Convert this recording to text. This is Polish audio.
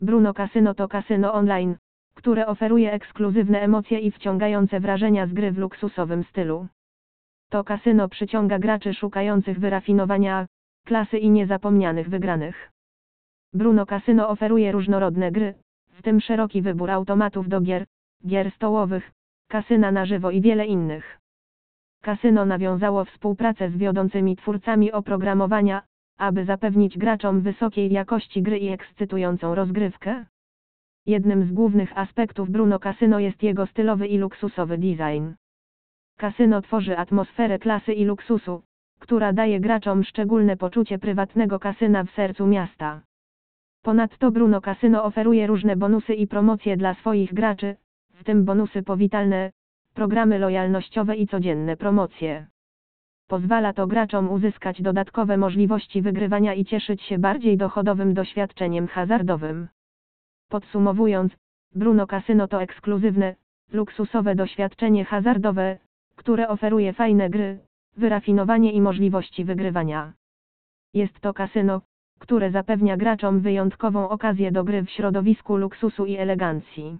Bruno Casino to kasyno online, które oferuje ekskluzywne emocje i wciągające wrażenia z gry w luksusowym stylu. To kasyno przyciąga graczy szukających wyrafinowania, klasy i niezapomnianych wygranych. Bruno Casino oferuje różnorodne gry, w tym szeroki wybór automatów do gier, gier stołowych, kasyna na żywo i wiele innych. Kasyno nawiązało współpracę z wiodącymi twórcami oprogramowania, aby zapewnić graczom wysokiej jakości gry i ekscytującą rozgrywkę. Jednym z głównych aspektów Bruno Casino jest jego stylowy i luksusowy design. Kasyno tworzy atmosferę klasy i luksusu, która daje graczom szczególne poczucie prywatnego kasyna w sercu miasta. Ponadto Bruno Casino oferuje różne bonusy i promocje dla swoich graczy, w tym bonusy powitalne, programy lojalnościowe i codzienne promocje. Pozwala to graczom uzyskać dodatkowe możliwości wygrywania i cieszyć się bardziej dochodowym doświadczeniem hazardowym. Podsumowując, Bruno Casino to ekskluzywne, luksusowe doświadczenie hazardowe, które oferuje fajne gry, wyrafinowanie i możliwości wygrywania. Jest to kasyno, które zapewnia graczom wyjątkową okazję do gry w środowisku luksusu i elegancji.